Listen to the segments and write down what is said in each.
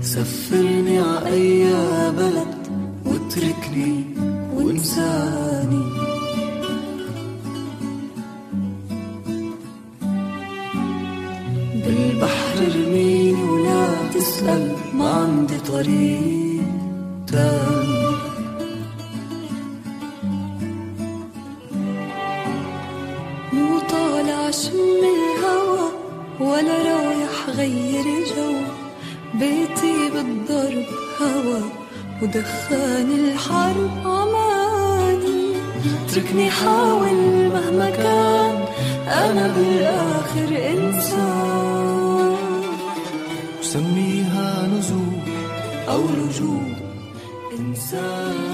سفرني ع أي بلد واتركني وانساني. بالبحر ارميني ولا تسأل ما عندي طريق. ودخان الحرب عماني اتركني حاول مهما كان أنا بالآخر إنسان. وسميها نزول أو لجوء إنساني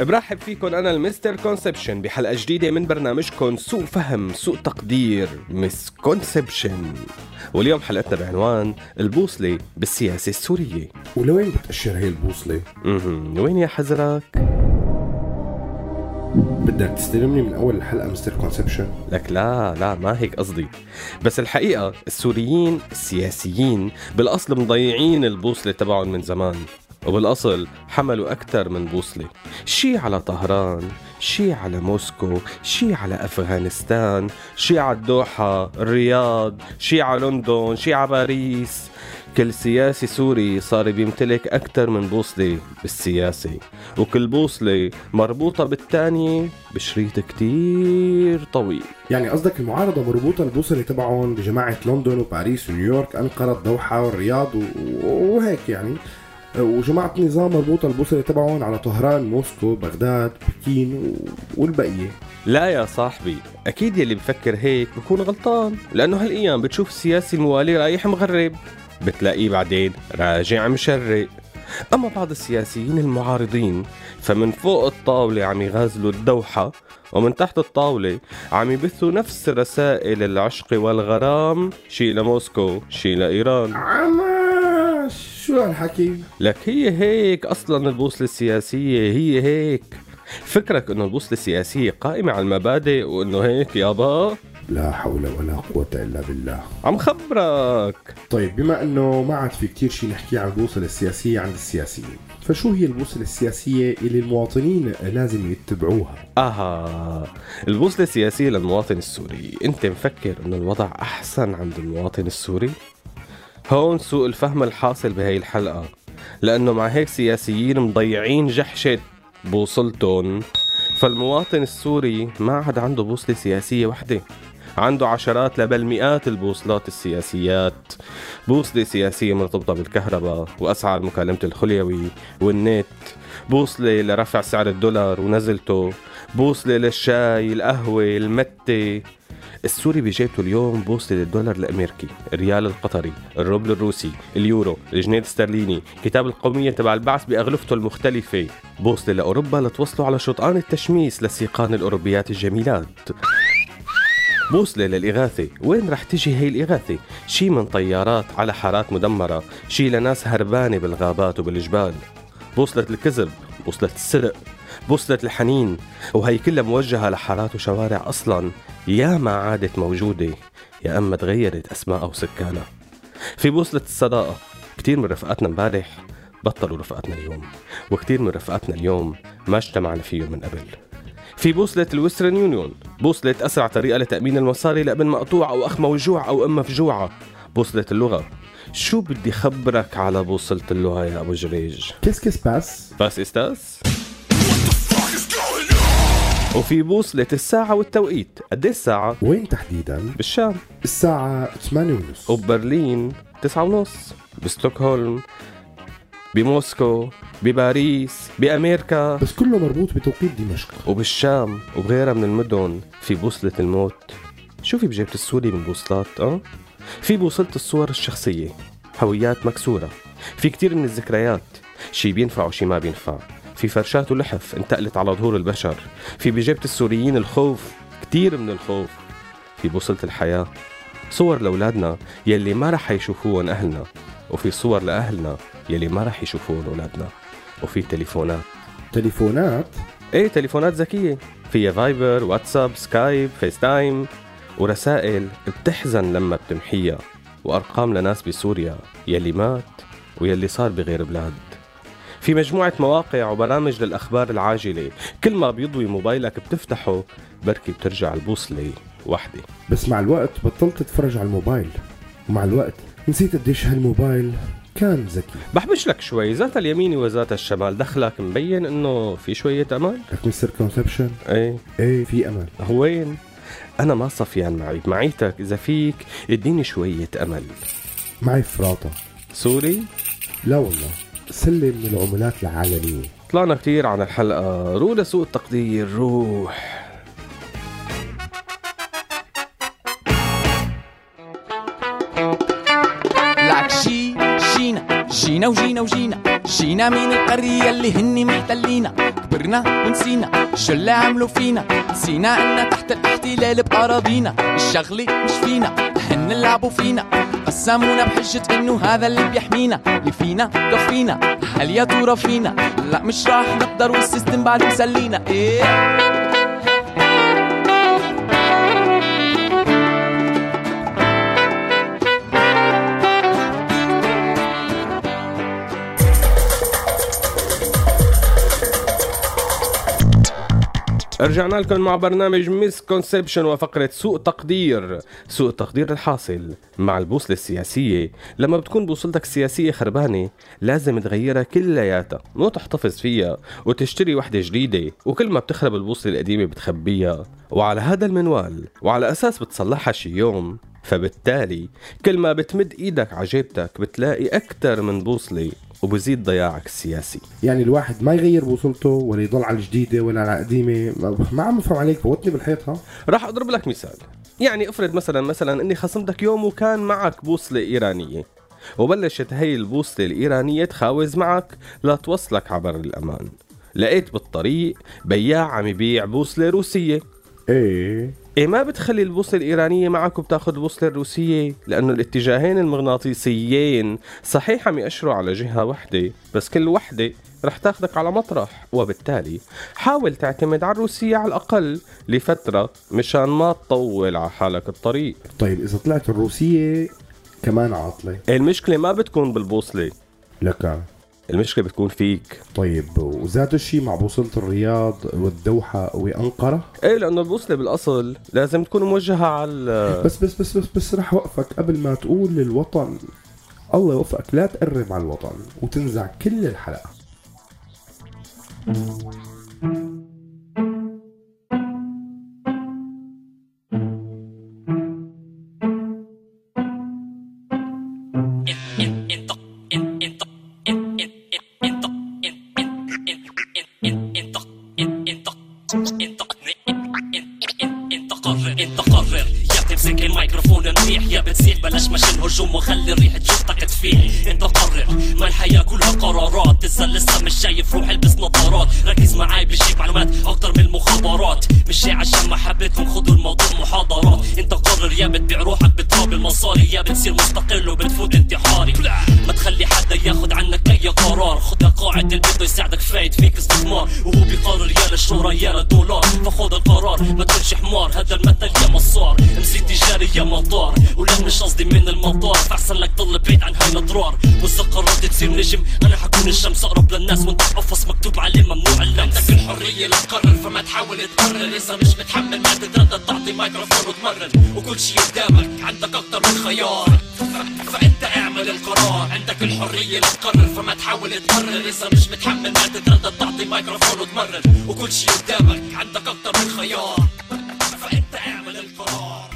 برحب فيكم أنا ال Mister Conception بحلقة جديدة من برنامجكم سوء فهم سوء تقدير misconception واليوم حلقتنا بعنوان البوصلة بالسياسة السورية ولوين بتأشر هي البوصلة؟ مهم. وين يا حزرك بدك تستلمني من أول الحلقة Mister Conception؟ لك لا لا ما هيك قصدي بس الحقيقة السوريين السياسيين بالأصل مضيعين البوصلة تبعهم من زمان وبالأصل حملوا أكثر من بوصلة. شي على طهران شي على موسكو شي على أفغانستان شي على الدوحة الرياض شي على لندن شي على باريس. كل سياسي سوري صار بيمتلك أكثر من بوصلة بالسياسة وكل بوصلة مربوطة بالتانية بشريط كتير طويل. يعني قصدك المعارضة مربوطة البوصلة تبعهم بجماعة لندن وباريس ونيويورك أنقرة الدوحة والرياض و- وهيك يعني. وجماعة النظام مربوطة البوصلة تبعهم على طهران موسكو بغداد بكين والبقية. لا يا صاحبي أكيد يلي بفكر هيك بكون غلطان لأنه هالأيام بتشوف السياسي الموالي رايح مغرب بتلاقيه بعدين راجع مشرق. أما بعض السياسيين المعارضين فمن فوق الطاولة عم يغازلوا الدوحة ومن تحت الطاولة عم يبثوا نفس رسائل العشق والغرام شي لموسكو شي لإيران. عما شو هالحكي؟ لك هي هيك أصلا البوصلة السياسية هي هيك. فكرك إنه البوصلة السياسية قائمة على المبادئ وإنه هيك يابا لا حول ولا قوة إلا بالله. عم خبرك. طيب بما إنه ما عاد في كتير شيء نحكي عن البوصلة السياسية عند السياسيين فشو هي البوصلة السياسية اللي المواطنين لازم يتبعوها؟ أها البوصلة السياسية للمواطن السوري. أنت مفكر إنه الوضع أحسن عند المواطن السوري؟ هون سوء الفهم الحاصل بهي الحلقة لأنه مع هيك سياسيين مضيعين جحشه بوصلتهم فالمواطن السوري ما عاد عنده بوصلة سياسية وحدة عنده عشرات لبل مئات البوصلات السياسيات. بوصلة سياسية مرتبطة بالكهرباء وأسعار مكالمة الخليوي والنت بوصلة لرفع سعر الدولار ونزلته بوصلة للشاي القهوة المتة. السوري بجيبته اليوم بوصلة للدولار الأمريكي الريال القطري الروبل الروسي اليورو الجنيه الاسترليني كتاب القومية تبع البعث بأغلفته المختلفة. بوصلة لأوروبا لتوصلوا على شطآن التشميس لسيقان الأوروبيات الجميلات. بوصلة للإغاثة وين رح تجي هي الإغاثة؟ شي من طيارات على حارات مدمرة شي لناس هربانة بالغابات وبالجبال. بوصلة الكذب بوصلة السرق بوصلة الحنين وهي كلها موجهة لحارات وشوارع أصلا. يا ما عادت موجودة يا أما تغيرت أسماء وسكانها في بوصلة الصداقة كتير من رفقاتنا امبارح بطلوا رفقاتنا اليوم وكتير من رفقاتنا اليوم ما اجتمعنا فيهم من قبل. في بوصلة ال Western Union بوصلة أسرع طريقة لتأمين المصاري لابن مقطوع أو أخ موجوع أو أم مفجوعة بوصلة اللغة شو بدي خبرك على بوصلة اللغة يا أبو جريج؟ Qu'est-ce qui se passe? Was ist das. وفي بوصلة الساعة والتوقيت. قد إيه الساعة؟ وين تحديدا؟ بالشام. الساعة 8 ونص. وبرلين تسعة ونص. بستوكهولم بموسكو بباريس بأمريكا. بس كله مربوط بتوقيت دمشق. وبالشام وبغيرها من المدن. في بوصلة الموت. شو في بجيبة السوري من بوصلات أه؟ في بوصلة الصور الشخصية. هويات مكسورة. في كتير من الذكريات. شي بينفع وشي ما بينفع. في فرشات ولحف انتقلت على ظهور البشر. في بجيبة السوريين الخوف كتير من الخوف. في بوصلة الحياة صور لأولادنا يلي ما رح يشوفوهم أهلنا. وفي صور لأهلنا يلي ما رح يشوفوهم أولادنا. وفي تليفونات. تليفونات؟ إيه تليفونات ذكية. فيها Viber WhatsApp Skype FaceTime ورسائل بتحزن لما بتمحيها. وأرقام لناس بسوريا يلي مات ويلي صار بغير بلاد. في مجموعة مواقع وبرامج للأخبار العاجلة. كل ما بيضوي موبايلك بتفتحه بركي بترجع البوصلة وحدة بس مع الوقت بطلت تتفرج على الموبايل. ومع الوقت نسيت قديش هالموبايل كان ذكي. بحبش لك شوي. ذات اليمين وذات الشمال. دخلك مبين إنه في شوية امل لك Mister Conception إيه. إيه في امل وين؟ أنا ما صفيان معي. معيتك إذا فيك اديني شوية أمل. معي فراطة. سوري؟ لا والله. سلة من العملات العالمية. طلعنا كتير عن الحلقة. روح لسوق التقدير روح. لك شي شينا جينا وجينا وجينا. جينا من القرية اللي هني محتلينا. كبرنا ونسينا شو اللي عملوا فينا. نسينا إنا تحت الاحتلال بأراضينا. الشغلة مش فينا. هن لعبوا فينا. قسمونا بحجة إنه هذا اللي بيحمينا. اللي فينا كفينا هل يا ترى فينا؟ لا مش راح نقدر والسيستم بعد مسلينا. إيه؟ رجعنا لكم مع برنامج Misconception وفقرة سوء تقدير. سوء التقدير الحاصل مع البوصلة السياسية. لما بتكون بوصلتك السياسية خربانة لازم تغيرها كلياتها. مو تحتفظ فيها وتشتري وحدة جديدة وكل ما بتخرب البوصلة القديمة بتخبيها. وعلى هذا المنوال وعلى أساس بتصلحها شي يوم فبالتالي كل ما بتمد إيدك على جيبتك بتلاقي أكثر من بوصلة. وبزيد ضياعك السياسي. يعني الواحد ما يغير بوصلته ولا يضل على الجديدة ولا على القديمة. ما- ما عم بفهم عليك فوتني بالحيط ها؟ راح أضرب لك مثال. يعني افرض مثلا مثلا إني خصمتك يوم وكان معك بوصلة إيرانية. وبلشت هي البوصلة الإيرانية تخاوز معك لتوصلك عبر الأمان. لقيت بالطريق بياع عم يبيع بوصلة روسية. إيه. إيه ما بتخلي البوصلة الإيرانية معك وبتاخد البوصلة الروسية؟ لأنه الاتجاهين المغناطيسيين صحيح عم يأشروا على جهة واحدة بس كل وحدة رح تاخدك على مطرح. وبالتالي حاول تعتمد على الروسية على الأقل لفترة مشان ما تطول على حالك الطريق. طيب إذا طلعت الروسية كمان عاطلة؟ المشكلة ما بتكون بالبوصلة. لك. المشكلة بتكون فيك. طيب وذات الشيء مع بوصلة الرياض والدوحة وأنقرة؟ إيه لأنه البوصلة بالأصل لازم تكون موجهة على بس بس بس بس بس رح وقفك قبل ما تقول للوطن الله يوفقك. لا تقرب على الوطن وتنزع كل الحلقة. بلاش مشان هجوم وخلي الريح تشوفك تفيح انت قرر ما الحياة كلها قرارات. إذا لسه مش شايف روح البس نظارات. ركز معاي بجيب معلومات أكتر من المخابرات مش عشان محبتكم خدوا الموضوع محاضرات. انت قرر يا بتبيع روحك بتراب المصاري يا بتصير مستقل وبتفوت انتحاري. ما تخلي حدا ياخد عنك أي قرار. قاعدة الواحد اللي بده يساعدك فايد فيك استثمار. وهو بيقرر يا للشهرة يا للدولار. فخذ القرار. ما تكونش حمار هذا المثل يا مصار. نسيت تجاري يا مطار. ولا مش قصدي من المطار. فاحسن لك تضل بعيد عن هاي الأضرار. واذا قررت تصير نجم. أنا حكون الشمس أقرب للناس. وانت بقفص مكتوب عليه ممنوع اللمس. عندك الحرية لتقرر فما تحاول تقرر. إذا مش متحمل ما تتردد. تعطي مايكروفون وتمرر وكل شي قدامك عندك أكتر من خيار. فأنت أعمل القرار. عندك الحرية لتقرر فما تحاول تقرر. إذا مش متحمل ما تتردد. تعطي مايكروفون وتمرر وكل شي قدامك عندك أكتر من خيار. فأنت أعمل القرار.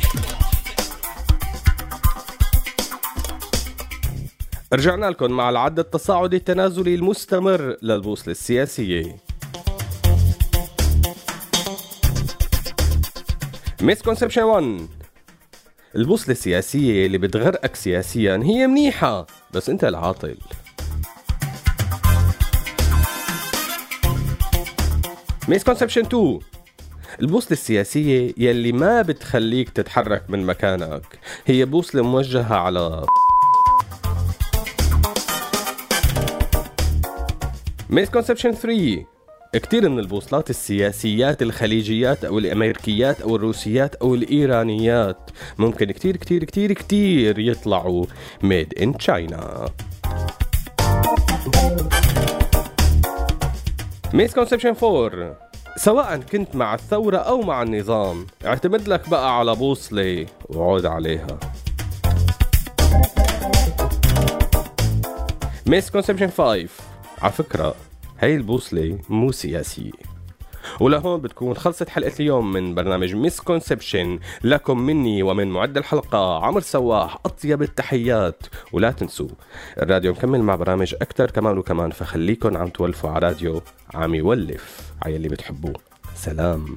رجعنا لكم مع العد التصاعدي التنازلي المستمر للبوصلة السياسية. مسكونسبشن 1 البوصلة السياسية اللي بتغرقك سياسيا هي منيحة بس أنت العاطل. Misconception 2 البوصلة السياسية يلي ما بتخليك تتحرك من مكانك هي بوصلة موجهة على Misconception 3 كتير من البوصلات السياسيات الخليجيات أو الأمريكيات أو الروسيات أو الإيرانيات ممكن كتير كتير كتير كتير يطلعوا made in China Misconception 4 سواء كنت مع الثورة أو مع النظام اعتمد لك بقى على بوصلة وعود عليها. Misconception 5 على فكرة هاي البوصلة مو سياسية. ولهون بتكون خلصت حلقة اليوم من برنامج Misconception لكم مني ومن معد الحلقة عمر سواح أطيب التحيات. ولا تنسوا الراديو مكمل مع برامج أكتر كمان وكمان فخليكن عم تولفوا على راديو عم يولف. على اللي بتحبوه. سلام.